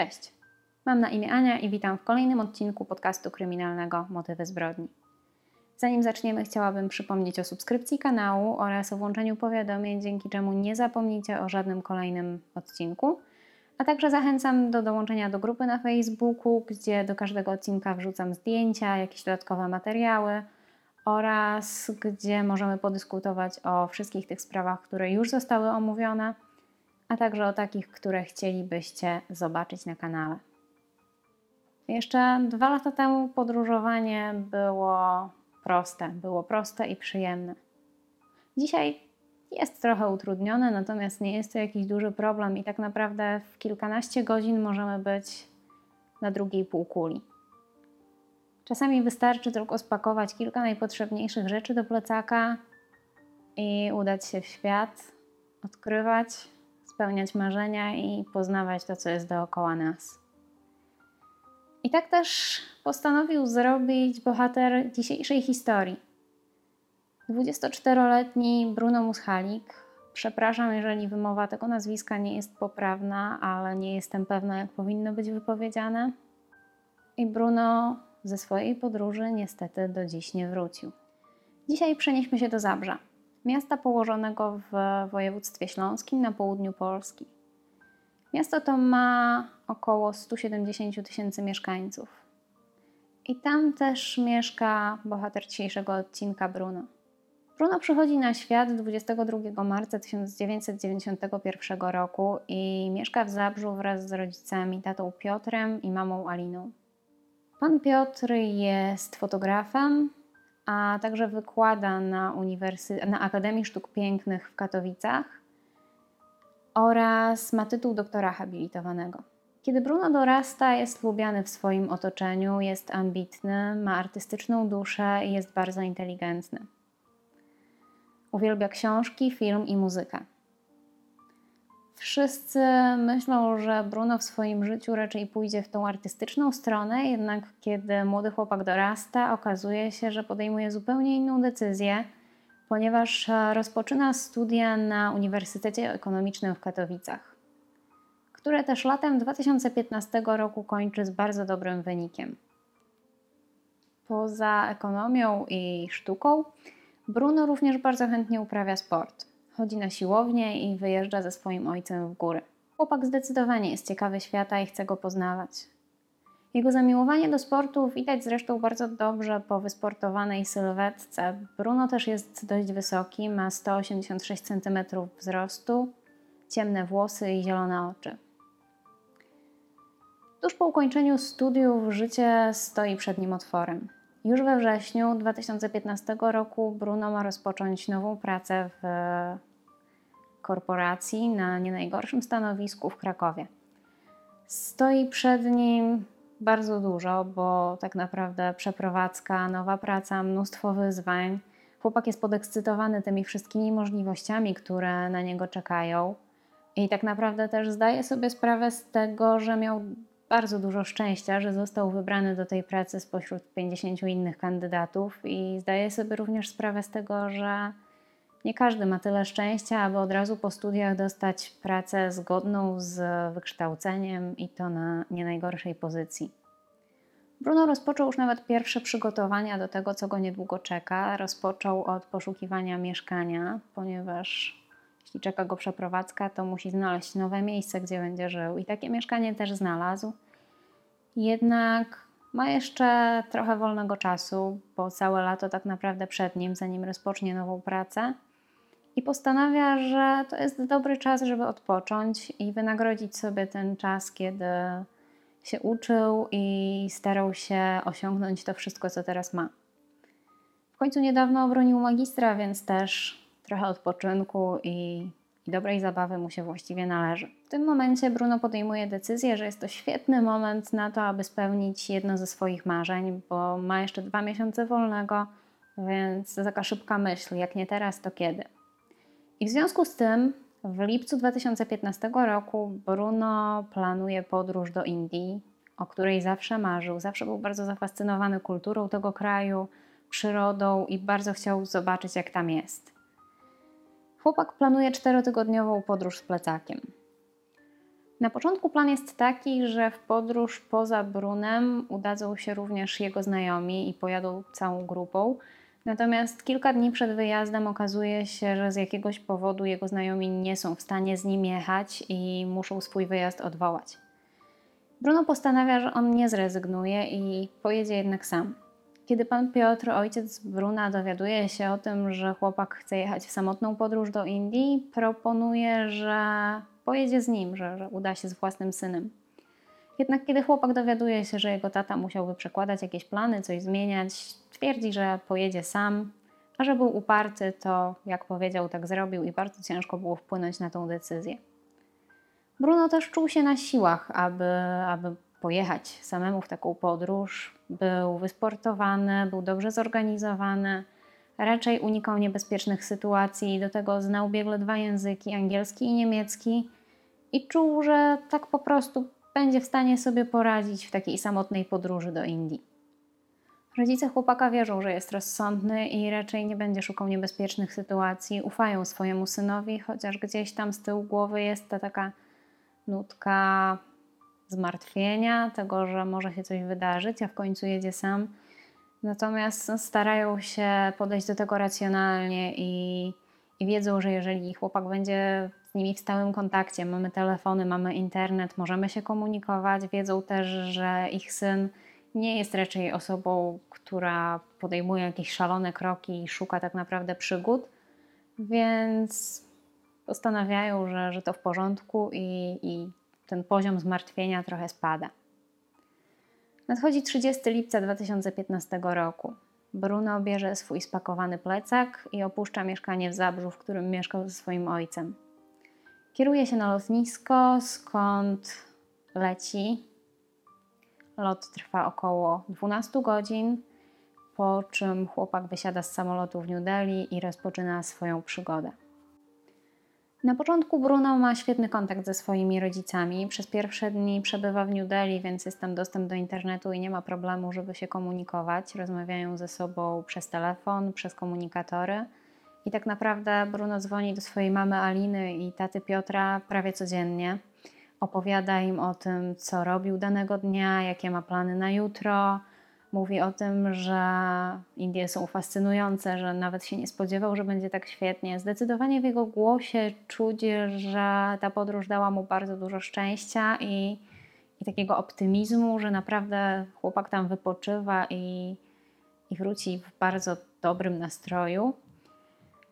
Cześć, mam na imię Ania i witam w kolejnym odcinku podcastu kryminalnego Motywy zbrodni. Zanim zaczniemy, chciałabym przypomnieć o subskrypcji kanału oraz o włączeniu powiadomień, dzięki czemu nie zapomnicie o żadnym kolejnym odcinku. A także zachęcam do dołączenia do grupy na Facebooku, gdzie do każdego odcinka wrzucam zdjęcia, jakieś dodatkowe materiały oraz gdzie możemy podyskutować o wszystkich tych sprawach, które już zostały omówione, a także o takich, które chcielibyście zobaczyć na kanale. Jeszcze dwa lata temu podróżowanie było proste, było proste i przyjemne. Dzisiaj jest trochę utrudnione, natomiast nie jest to jakiś duży problem i tak naprawdę w kilkanaście godzin możemy być na drugiej półkuli. Czasami wystarczy tylko spakować kilka najpotrzebniejszych rzeczy do plecaka i udać się w świat, odkrywać, spełniać marzenia i poznawać to, co jest dookoła nas. I tak też postanowił zrobić bohater dzisiejszej historii. 24-letni Bruno Muschalik. Przepraszam, jeżeli wymowa tego nazwiska nie jest poprawna, ale nie jestem pewna, jak powinno być wypowiedziane. I Bruno ze swojej podróży niestety do dziś nie wrócił. Dzisiaj przenieśmy się do Zabrza, miasta położonego w województwie śląskim na południu Polski. Miasto to ma około 170 tysięcy mieszkańców. I tam też mieszka bohater dzisiejszego odcinka Bruno. Bruno przychodzi na świat 22 marca 1991 roku i mieszka w Zabrzu wraz z rodzicami, tatą Piotrem i mamą Aliną. Pan Piotr jest fotografem, a także wykłada na, uniwersy- na Akademii Sztuk Pięknych w Katowicach oraz ma tytuł doktora habilitowanego. Kiedy Bruno dorasta, jest lubiany w swoim otoczeniu, jest ambitny, ma artystyczną duszę i jest bardzo inteligentny. Uwielbia książki, film i muzykę. Wszyscy myślą, że Bruno w swoim życiu raczej pójdzie w tą artystyczną stronę, jednak kiedy młody chłopak dorasta, okazuje się, że podejmuje zupełnie inną decyzję, ponieważ rozpoczyna studia na Uniwersytecie Ekonomicznym w Katowicach, które też latem 2015 roku kończy z bardzo dobrym wynikiem. Poza ekonomią i sztuką, Bruno również bardzo chętnie uprawia sport. Chodzi na siłownię i wyjeżdża ze swoim ojcem w góry. Chłopak zdecydowanie jest ciekawy świata i chce go poznawać. Jego zamiłowanie do sportu widać zresztą bardzo dobrze po wysportowanej sylwetce. Bruno też jest dość wysoki, ma 186 cm wzrostu, ciemne włosy i zielone oczy. Tuż po ukończeniu studiów życie stoi przed nim otworem. Już we wrześniu 2015 roku Bruno ma rozpocząć nową pracę w korporacji na nie najgorszym stanowisku w Krakowie. Stoi przed nim bardzo dużo, bo tak naprawdę przeprowadzka, nowa praca, mnóstwo wyzwań. Chłopak jest podekscytowany tymi wszystkimi możliwościami, które na niego czekają. I tak naprawdę też zdaje sobie sprawę z tego, że miał bardzo dużo szczęścia, że został wybrany do tej pracy spośród 50 innych kandydatów i zdaję sobie również sprawę z tego, że nie każdy ma tyle szczęścia, aby od razu po studiach dostać pracę zgodną z wykształceniem i to na nie najgorszej pozycji. Bruno rozpoczął już nawet pierwsze przygotowania do tego, co go niedługo czeka. Rozpoczął od poszukiwania mieszkania, ponieważ jeśli czeka go przeprowadzka, to musi znaleźć nowe miejsce, gdzie będzie żył. I takie mieszkanie też znalazł. Jednak ma jeszcze trochę wolnego czasu, bo całe lato tak naprawdę przed nim, zanim rozpocznie nową pracę. I postanawia, że to jest dobry czas, żeby odpocząć i wynagrodzić sobie ten czas, kiedy się uczył i starał się osiągnąć to wszystko, co teraz ma. W końcu niedawno obronił magistra, więc też trochę odpoczynku i, i dobrej zabawy mu się właściwie należy. W tym momencie Bruno podejmuje decyzję, że jest to świetny moment na to, aby spełnić jedno ze swoich marzeń, bo ma jeszcze dwa miesiące wolnego, więc taka szybka myśl, jak nie teraz, to kiedy. I w związku z tym w lipcu 2015 roku Bruno planuje podróż do Indii, o której zawsze marzył. Zawsze był bardzo zafascynowany kulturą tego kraju, przyrodą i bardzo chciał zobaczyć, jak tam jest. Chłopak planuje czterotygodniową podróż z plecakiem. Na początku plan jest taki, że w podróż poza Brunem udadzą się również jego znajomi i pojadą całą grupą. Natomiast kilka dni przed wyjazdem okazuje się, że z jakiegoś powodu jego znajomi nie są w stanie z nim jechać i muszą swój wyjazd odwołać. Bruno postanawia, że on nie zrezygnuje i pojedzie jednak sam. Kiedy pan Piotr, ojciec Bruna, dowiaduje się o tym, że chłopak chce jechać w samotną podróż do Indii, proponuje, że pojedzie z nim, że, że uda się z własnym synem. Jednak kiedy chłopak dowiaduje się, że jego tata musiałby przekładać jakieś plany, coś zmieniać, twierdzi, że pojedzie sam, a że był uparty, to jak powiedział, tak zrobił i bardzo ciężko było wpłynąć na tą decyzję. Bruno też czuł się na siłach, aby, aby pojechać samemu w taką podróż. Był wysportowany, był dobrze zorganizowany, raczej unikał niebezpiecznych sytuacji, do tego znał biegle dwa języki, angielski i niemiecki, i czuł, że tak po prostu będzie w stanie sobie poradzić w takiej samotnej podróży do Indii. Rodzice chłopaka wierzą, że jest rozsądny i raczej nie będzie szukał niebezpiecznych sytuacji. Ufają swojemu synowi, chociaż gdzieś tam z tyłu głowy jest ta taka nutka zmartwienia, tego, że może się coś wydarzyć, a w końcu jedzie sam. Natomiast starają się podejść do tego racjonalnie i, i wiedzą, że jeżeli chłopak będzie z nimi w stałym kontakcie, mamy telefony, mamy internet, możemy się komunikować, wiedzą też, że ich syn nie jest raczej osobą, która podejmuje jakieś szalone kroki i szuka tak naprawdę przygód, więc postanawiają, że, że to w porządku i, i ten poziom zmartwienia trochę spada. Nadchodzi 30 lipca 2015 roku. Bruno bierze swój spakowany plecak i opuszcza mieszkanie w Zabrzu, w którym mieszkał ze swoim ojcem. Kieruje się na lotnisko, skąd leci. Lot trwa około 12 godzin, po czym chłopak wysiada z samolotu w New Delhi i rozpoczyna swoją przygodę. Na początku Bruno ma świetny kontakt ze swoimi rodzicami. Przez pierwsze dni przebywa w New Delhi, więc jest tam dostęp do internetu i nie ma problemu, żeby się komunikować. Rozmawiają ze sobą przez telefon, przez komunikatory. I tak naprawdę Bruno dzwoni do swojej mamy Aliny i taty Piotra prawie codziennie. Opowiada im o tym, co robił danego dnia, jakie ma plany na jutro. Mówi o tym, że Indie są fascynujące, że nawet się nie spodziewał, że będzie tak świetnie. Zdecydowanie w jego głosie czuć, że ta podróż dała mu bardzo dużo szczęścia i, i takiego optymizmu, że naprawdę chłopak tam wypoczywa i, i wróci w bardzo dobrym nastroju.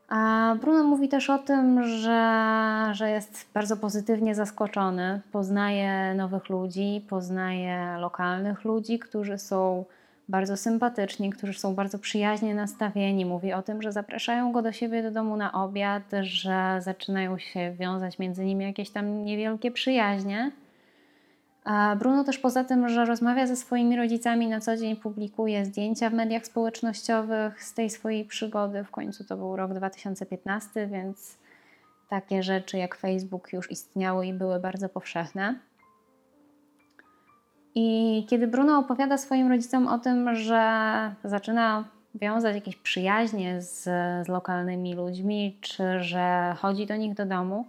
A Bruno mówi też o tym, że, że jest bardzo pozytywnie zaskoczony. Poznaje nowych ludzi, poznaje lokalnych ludzi, którzy są bardzo sympatyczni, którzy są bardzo przyjaźnie nastawieni. Mówi o tym, że zapraszają go do siebie do domu na obiad, że zaczynają się wiązać między nimi jakieś tam niewielkie przyjaźnie. A Bruno też poza tym, że rozmawia ze swoimi rodzicami na co dzień, publikuje zdjęcia w mediach społecznościowych z tej swojej przygody. W końcu to był rok 2015, więc takie rzeczy jak Facebook już istniały i były bardzo powszechne. I kiedy Bruno opowiada swoim rodzicom o tym, że zaczyna wiązać jakieś przyjaźnie z, z lokalnymi ludźmi, czy że chodzi do nich do domu,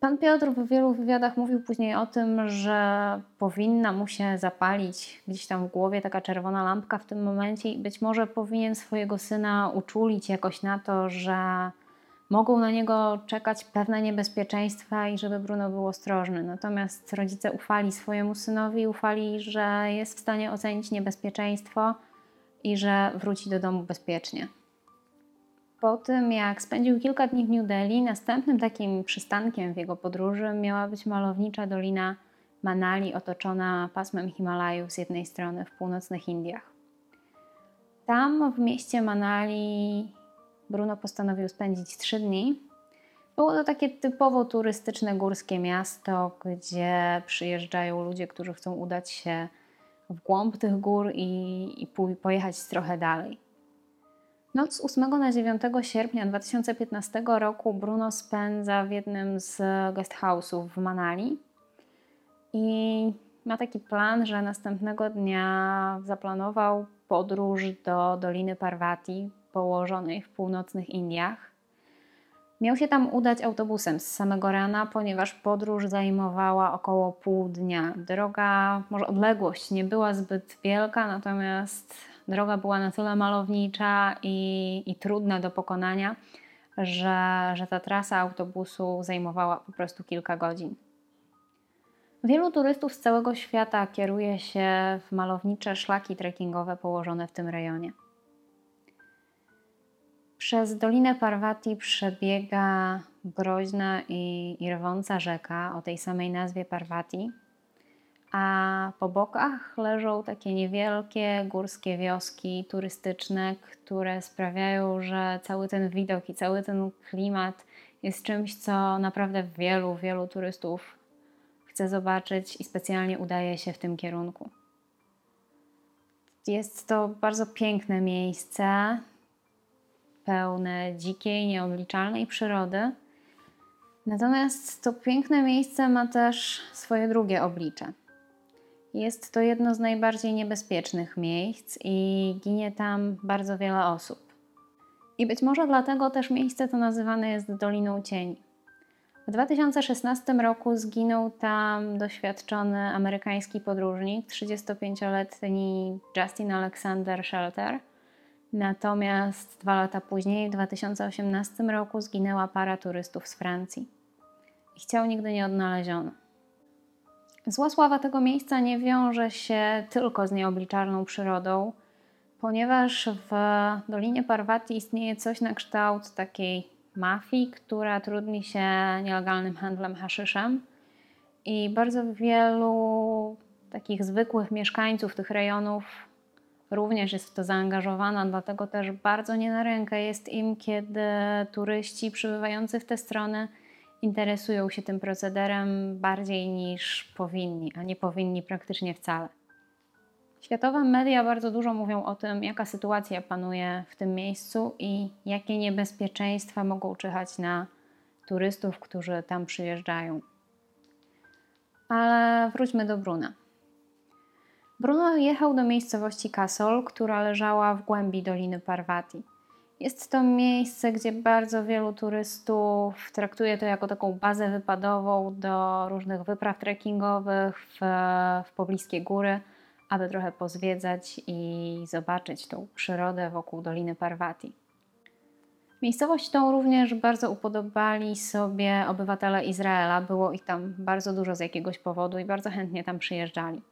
Pan Piotr w wielu wywiadach mówił później o tym, że powinna mu się zapalić gdzieś tam w głowie taka czerwona lampka w tym momencie i być może powinien swojego syna uczulić jakoś na to, że mogą na niego czekać pewne niebezpieczeństwa i żeby Bruno był ostrożny. Natomiast rodzice ufali swojemu synowi, ufali, że jest w stanie ocenić niebezpieczeństwo i że wróci do domu bezpiecznie. Po tym, jak spędził kilka dni w New Delhi, następnym takim przystankiem w jego podróży miała być malownicza dolina Manali, otoczona pasmem Himalajów z jednej strony w północnych Indiach. Tam w mieście Manali Bruno postanowił spędzić trzy dni. Było to takie typowo turystyczne górskie miasto, gdzie przyjeżdżają ludzie, którzy chcą udać się w głąb tych gór i, i pojechać trochę dalej. Noc z 8 na 9 sierpnia 2015 roku Bruno spędza w jednym z guest house'ów w Manali i ma taki plan, że następnego dnia zaplanował podróż do Doliny Parvati, położonej w północnych Indiach. Miał się tam udać autobusem z samego rana, ponieważ podróż zajmowała około pół dnia. Droga, może odległość nie była zbyt wielka, natomiast droga była na tyle malownicza i, i trudna do pokonania, że, że ta trasa autobusu zajmowała po prostu kilka godzin. Wielu turystów z całego świata kieruje się w malownicze szlaki trekkingowe położone w tym rejonie. Przez Dolinę Parwati przebiega groźna i, i rwąca rzeka o tej samej nazwie Parwati, a po bokach leżą takie niewielkie górskie wioski turystyczne, które sprawiają, że cały ten widok i cały ten klimat jest czymś, co naprawdę wielu, wielu turystów chce zobaczyć i specjalnie udaje się w tym kierunku. Jest to bardzo piękne miejsce, pełne dzikiej, nieobliczalnej przyrody. Natomiast to piękne miejsce ma też swoje drugie oblicze. Jest to jedno z najbardziej niebezpiecznych miejsc i ginie tam bardzo wiele osób. I być może dlatego też miejsce to nazywane jest Doliną Cieni. W 2016 roku zginął tam doświadczony amerykański podróżnik, 35-letni Justin Alexander Shelter. Natomiast dwa lata później, w 2018 roku, zginęła para turystów z Francji. Ich ciał nigdy nie odnaleziono. Zła sława tego miejsca nie wiąże się tylko z nieobliczalną przyrodą, ponieważ w Dolinie Parwati istnieje coś na kształt takiej mafii, która trudni się nielegalnym handlem haszyszem i bardzo wielu takich zwykłych mieszkańców tych rejonów również jest w to zaangażowana, dlatego też bardzo nie na rękę jest im, kiedy turyści przybywający w te strony interesują się tym procederem bardziej niż powinni, a nie powinni praktycznie wcale. Światowe media bardzo dużo mówią o tym, jaka sytuacja panuje w tym miejscu i jakie niebezpieczeństwa mogą czyhać na turystów, którzy tam przyjeżdżają. Ale wróćmy do Bruna. Bruno jechał do miejscowości Kasol, która leżała w głębi Doliny Parvati. Jest to miejsce, gdzie bardzo wielu turystów traktuje to jako taką bazę wypadową do różnych wypraw trekkingowych w, w pobliskie góry, aby trochę pozwiedzać i zobaczyć tą przyrodę wokół Doliny Parvati. Miejscowość tą również bardzo upodobali sobie obywatele Izraela. Było ich tam bardzo dużo z jakiegoś powodu i bardzo chętnie tam przyjeżdżali.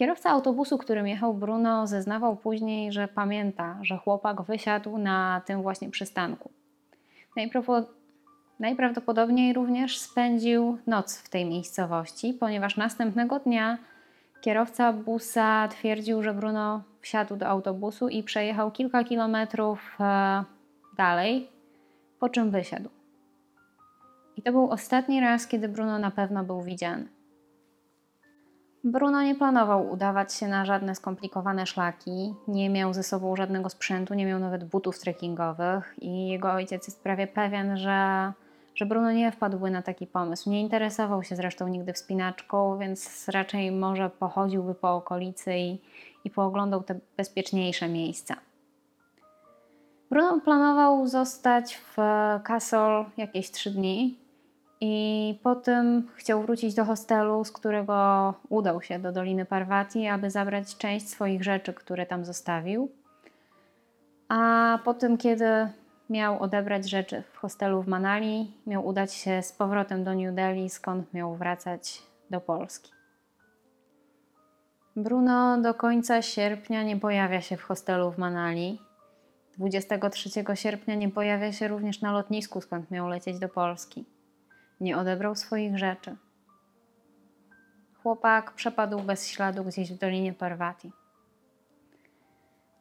Kierowca autobusu, którym jechał Bruno, zeznawał później, że pamięta, że chłopak wysiadł na tym właśnie przystanku. Najprawdopodobniej również spędził noc w tej miejscowości, ponieważ następnego dnia kierowca busa twierdził, że Bruno wsiadł do autobusu i przejechał kilka kilometrów e, dalej, po czym wysiadł. I to był ostatni raz, kiedy Bruno na pewno był widziany. Bruno nie planował udawać się na żadne skomplikowane szlaki, nie miał ze sobą żadnego sprzętu, nie miał nawet butów trekkingowych i jego ojciec jest prawie pewien, że, że Bruno nie wpadłby na taki pomysł. Nie interesował się zresztą nigdy wspinaczką, więc raczej może pochodziłby po okolicy i, i pooglądał te bezpieczniejsze miejsca. Bruno planował zostać w Castle jakieś trzy dni, i potem chciał wrócić do hostelu, z którego udał się do Doliny Parwati, aby zabrać część swoich rzeczy, które tam zostawił. A potem, kiedy miał odebrać rzeczy w hostelu w Manali, miał udać się z powrotem do New Delhi, skąd miał wracać do Polski. Bruno do końca sierpnia nie pojawia się w hostelu w Manali. 23 sierpnia nie pojawia się również na lotnisku, skąd miał lecieć do Polski nie odebrał swoich rzeczy. Chłopak przepadł bez śladu gdzieś w Dolinie Parwati.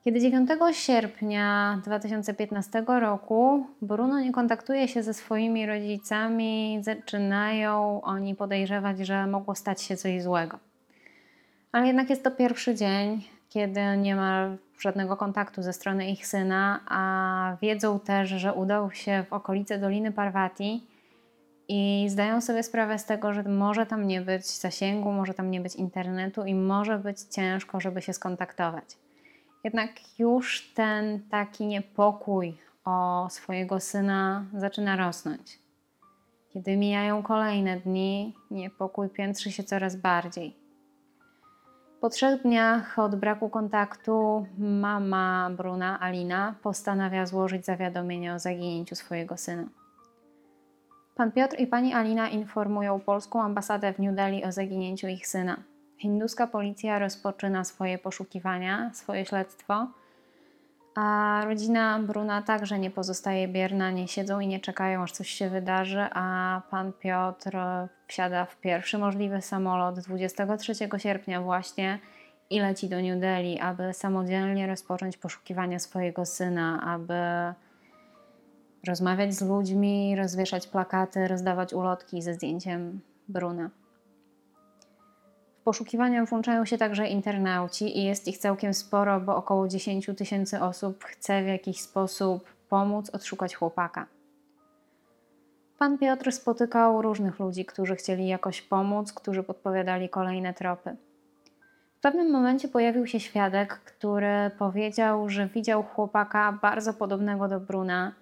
Kiedy 9 sierpnia 2015 roku Bruno nie kontaktuje się ze swoimi rodzicami, zaczynają oni podejrzewać, że mogło stać się coś złego. Ale jednak jest to pierwszy dzień, kiedy nie ma żadnego kontaktu ze strony ich syna, a wiedzą też, że udał się w okolice Doliny Parwati i zdają sobie sprawę z tego, że może tam nie być zasięgu, może tam nie być internetu i może być ciężko, żeby się skontaktować. Jednak już ten taki niepokój o swojego syna zaczyna rosnąć. Kiedy mijają kolejne dni, niepokój piętrzy się coraz bardziej. Po trzech dniach od braku kontaktu mama Bruna, Alina, postanawia złożyć zawiadomienie o zaginięciu swojego syna. Pan Piotr i pani Alina informują polską ambasadę w New Delhi o zaginięciu ich syna. Hinduska policja rozpoczyna swoje poszukiwania, swoje śledztwo, a rodzina Bruna także nie pozostaje bierna, nie siedzą i nie czekają, aż coś się wydarzy, a pan Piotr wsiada w pierwszy możliwy samolot 23 sierpnia właśnie i leci do New Delhi, aby samodzielnie rozpocząć poszukiwania swojego syna, aby rozmawiać z ludźmi, rozwieszać plakaty, rozdawać ulotki ze zdjęciem Bruna. W poszukiwania włączają się także internauci i jest ich całkiem sporo, bo około 10 tysięcy osób chce w jakiś sposób pomóc odszukać chłopaka. Pan Piotr spotykał różnych ludzi, którzy chcieli jakoś pomóc, którzy podpowiadali kolejne tropy. W pewnym momencie pojawił się świadek, który powiedział, że widział chłopaka bardzo podobnego do Bruna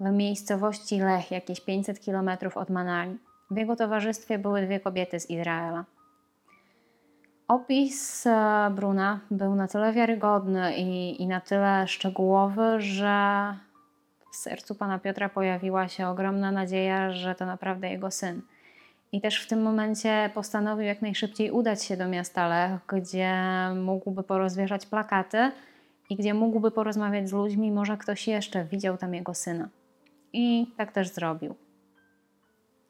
w miejscowości Lech, jakieś 500 km od Manali. W jego towarzystwie były dwie kobiety z Izraela. Opis e, Bruna był na tyle wiarygodny i, i na tyle szczegółowy, że w sercu pana Piotra pojawiła się ogromna nadzieja, że to naprawdę jego syn. I też w tym momencie postanowił jak najszybciej udać się do miasta Lech, gdzie mógłby porozwieszać plakaty i gdzie mógłby porozmawiać z ludźmi, może ktoś jeszcze widział tam jego syna. I tak też zrobił.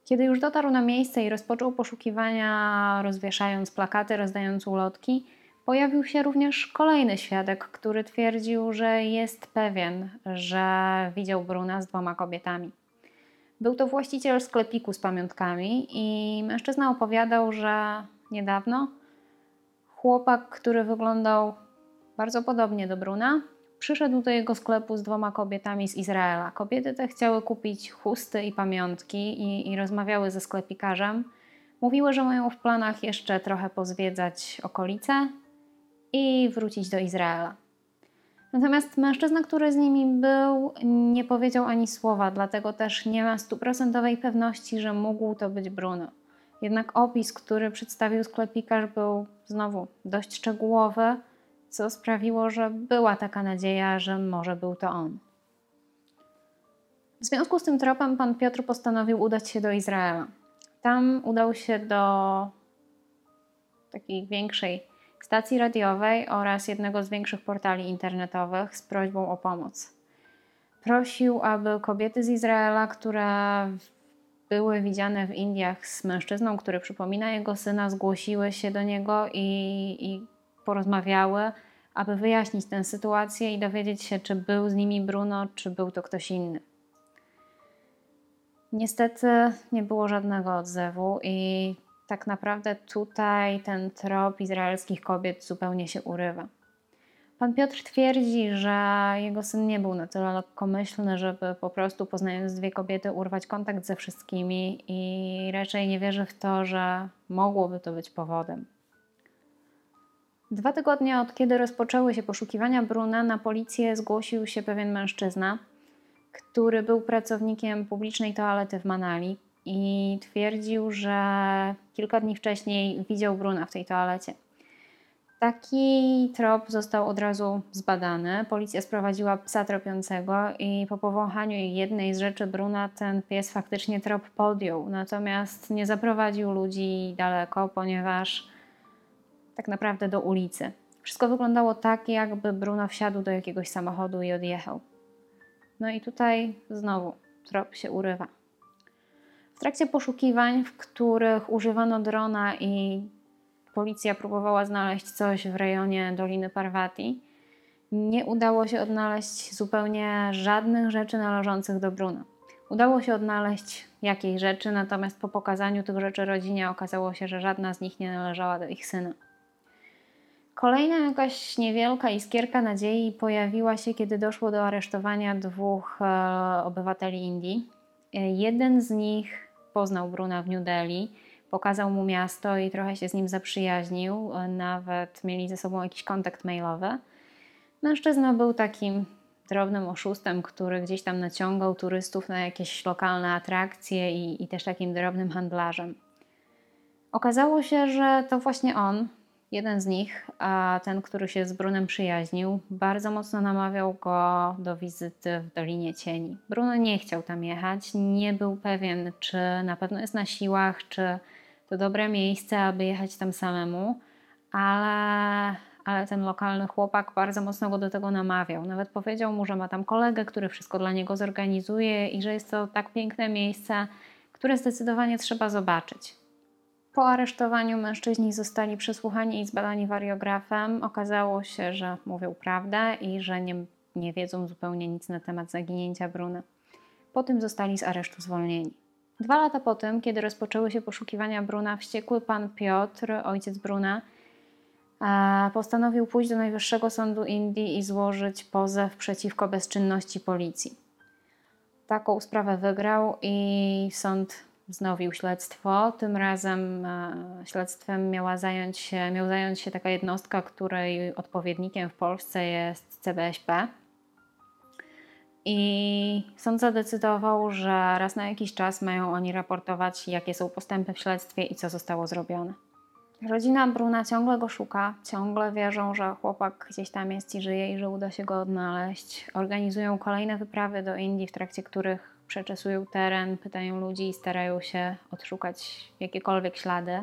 Kiedy już dotarł na miejsce i rozpoczął poszukiwania, rozwieszając plakaty, rozdając ulotki, pojawił się również kolejny świadek, który twierdził, że jest pewien, że widział Bruna z dwoma kobietami. Był to właściciel sklepiku z pamiątkami i mężczyzna opowiadał, że niedawno chłopak, który wyglądał bardzo podobnie do Bruna, Przyszedł do jego sklepu z dwoma kobietami z Izraela. Kobiety te chciały kupić chusty i pamiątki i, i rozmawiały ze sklepikarzem. Mówiły, że mają w planach jeszcze trochę pozwiedzać okolice i wrócić do Izraela. Natomiast mężczyzna, który z nimi był, nie powiedział ani słowa, dlatego też nie ma stuprocentowej pewności, że mógł to być Bruno. Jednak opis, który przedstawił sklepikarz, był znowu dość szczegółowy co sprawiło, że była taka nadzieja, że może był to on. W związku z tym tropem pan Piotr postanowił udać się do Izraela. Tam udał się do takiej większej stacji radiowej oraz jednego z większych portali internetowych z prośbą o pomoc. Prosił, aby kobiety z Izraela, które były widziane w Indiach z mężczyzną, który przypomina jego syna, zgłosiły się do niego i, i porozmawiały, aby wyjaśnić tę sytuację i dowiedzieć się, czy był z nimi Bruno, czy był to ktoś inny. Niestety nie było żadnego odzewu, i tak naprawdę tutaj ten trop izraelskich kobiet zupełnie się urywa. Pan Piotr twierdzi, że jego syn nie był na tyle lekkomyślny, żeby po prostu poznając dwie kobiety urwać kontakt ze wszystkimi i raczej nie wierzy w to, że mogłoby to być powodem. Dwa tygodnie od kiedy rozpoczęły się poszukiwania Bruna, na policję zgłosił się pewien mężczyzna, który był pracownikiem publicznej toalety w Manali i twierdził, że kilka dni wcześniej widział Bruna w tej toalecie. Taki trop został od razu zbadany. Policja sprowadziła psa tropiącego i po powąchaniu jednej z rzeczy Bruna ten pies faktycznie trop podjął. Natomiast nie zaprowadził ludzi daleko, ponieważ tak naprawdę do ulicy. Wszystko wyglądało tak, jakby Bruno wsiadł do jakiegoś samochodu i odjechał. No i tutaj znowu trop się urywa. W trakcie poszukiwań, w których używano drona i policja próbowała znaleźć coś w rejonie Doliny Parvati, nie udało się odnaleźć zupełnie żadnych rzeczy należących do Bruno. Udało się odnaleźć jakieś rzeczy, natomiast po pokazaniu tych rzeczy rodzinie okazało się, że żadna z nich nie należała do ich syna. Kolejna jakaś niewielka iskierka nadziei pojawiła się, kiedy doszło do aresztowania dwóch e, obywateli Indii. E, jeden z nich poznał Bruna w New Delhi, pokazał mu miasto i trochę się z nim zaprzyjaźnił, e, nawet mieli ze sobą jakiś kontakt mailowy. Mężczyzna był takim drobnym oszustem, który gdzieś tam naciągał turystów na jakieś lokalne atrakcje i, i też takim drobnym handlarzem. Okazało się, że to właśnie on, jeden z nich, ten, który się z Brunem przyjaźnił, bardzo mocno namawiał go do wizyty w Dolinie Cieni. Bruno nie chciał tam jechać, nie był pewien, czy na pewno jest na siłach, czy to dobre miejsce, aby jechać tam samemu, ale, ale ten lokalny chłopak bardzo mocno go do tego namawiał. Nawet powiedział mu, że ma tam kolegę, który wszystko dla niego zorganizuje i że jest to tak piękne miejsce, które zdecydowanie trzeba zobaczyć. Po aresztowaniu mężczyźni zostali przesłuchani i zbadani wariografem. Okazało się, że mówią prawdę i że nie, nie wiedzą zupełnie nic na temat zaginięcia Bruna. Po tym zostali z aresztu zwolnieni. Dwa lata po tym, kiedy rozpoczęły się poszukiwania Bruna, wściekły pan Piotr, ojciec Bruna, postanowił pójść do Najwyższego Sądu Indii i złożyć pozew przeciwko bezczynności policji. Taką sprawę wygrał i sąd wznowił śledztwo. Tym razem e, śledztwem miała zająć się, miał zająć się taka jednostka, której odpowiednikiem w Polsce jest CBŚP. I sąd zadecydował, że raz na jakiś czas mają oni raportować, jakie są postępy w śledztwie i co zostało zrobione. Rodzina Bruna ciągle go szuka, ciągle wierzą, że chłopak gdzieś tam jest i żyje i że uda się go odnaleźć. Organizują kolejne wyprawy do Indii, w trakcie których przeczesują teren, pytają ludzi i starają się odszukać jakiekolwiek ślady.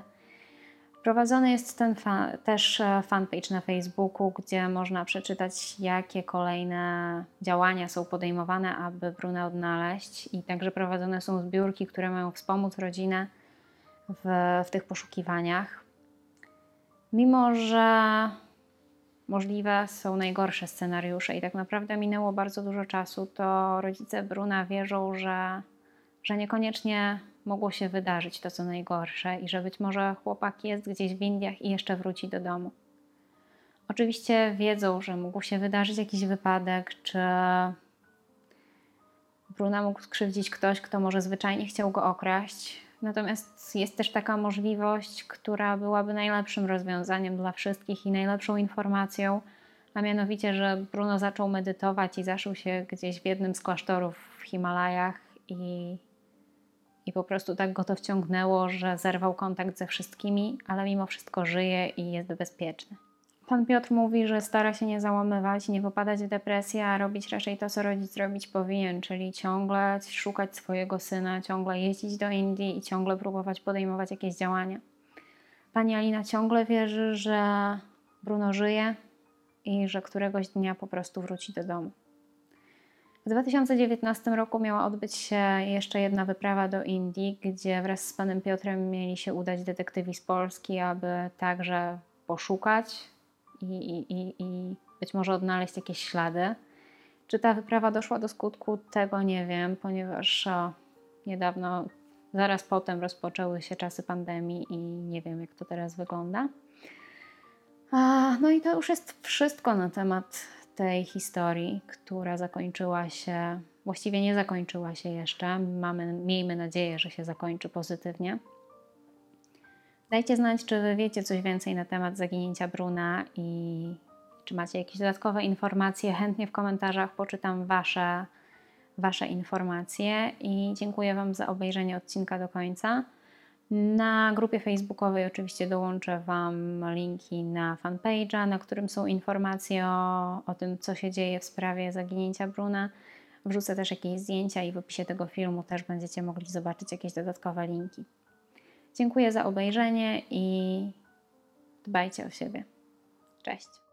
Prowadzony jest ten fan, też e, fanpage na Facebooku, gdzie można przeczytać, jakie kolejne działania są podejmowane, aby Bruna odnaleźć. I także prowadzone są zbiórki, które mają wspomóc rodzinę w, w tych poszukiwaniach. Mimo, że możliwe są najgorsze scenariusze i tak naprawdę minęło bardzo dużo czasu, to rodzice Bruna wierzą, że, że niekoniecznie mogło się wydarzyć to, co najgorsze i że być może chłopak jest gdzieś w Indiach i jeszcze wróci do domu. Oczywiście wiedzą, że mógł się wydarzyć jakiś wypadek, czy Bruna mógł skrzywdzić ktoś, kto może zwyczajnie chciał go okraść. Natomiast jest też taka możliwość, która byłaby najlepszym rozwiązaniem dla wszystkich i najlepszą informacją, a mianowicie, że Bruno zaczął medytować i zaszył się gdzieś w jednym z klasztorów w Himalajach i, i po prostu tak go to wciągnęło, że zerwał kontakt ze wszystkimi, ale mimo wszystko żyje i jest bezpieczny. Pan Piotr mówi, że stara się nie załamywać, nie popadać w depresję, a robić raczej to, co rodzic robić powinien, czyli ciągle szukać swojego syna, ciągle jeździć do Indii i ciągle próbować podejmować jakieś działania. Pani Alina ciągle wierzy, że Bruno żyje i że któregoś dnia po prostu wróci do domu. W 2019 roku miała odbyć się jeszcze jedna wyprawa do Indii, gdzie wraz z panem Piotrem mieli się udać detektywi z Polski, aby także poszukać i, i, i być może odnaleźć jakieś ślady. Czy ta wyprawa doszła do skutku, tego nie wiem, ponieważ niedawno, zaraz potem rozpoczęły się czasy pandemii i nie wiem, jak to teraz wygląda. A, no i to już jest wszystko na temat tej historii, która zakończyła się, właściwie nie zakończyła się jeszcze. Mamy, miejmy nadzieję, że się zakończy pozytywnie. Dajcie znać, czy wy wiecie coś więcej na temat zaginięcia Bruna i czy macie jakieś dodatkowe informacje. Chętnie w komentarzach poczytam wasze, wasze informacje i dziękuję Wam za obejrzenie odcinka do końca. Na grupie facebookowej oczywiście dołączę Wam linki na fanpage'a, na którym są informacje o, o tym, co się dzieje w sprawie zaginięcia Bruna. Wrzucę też jakieś zdjęcia i w opisie tego filmu też będziecie mogli zobaczyć jakieś dodatkowe linki. Dziękuję za obejrzenie i dbajcie o siebie. Cześć.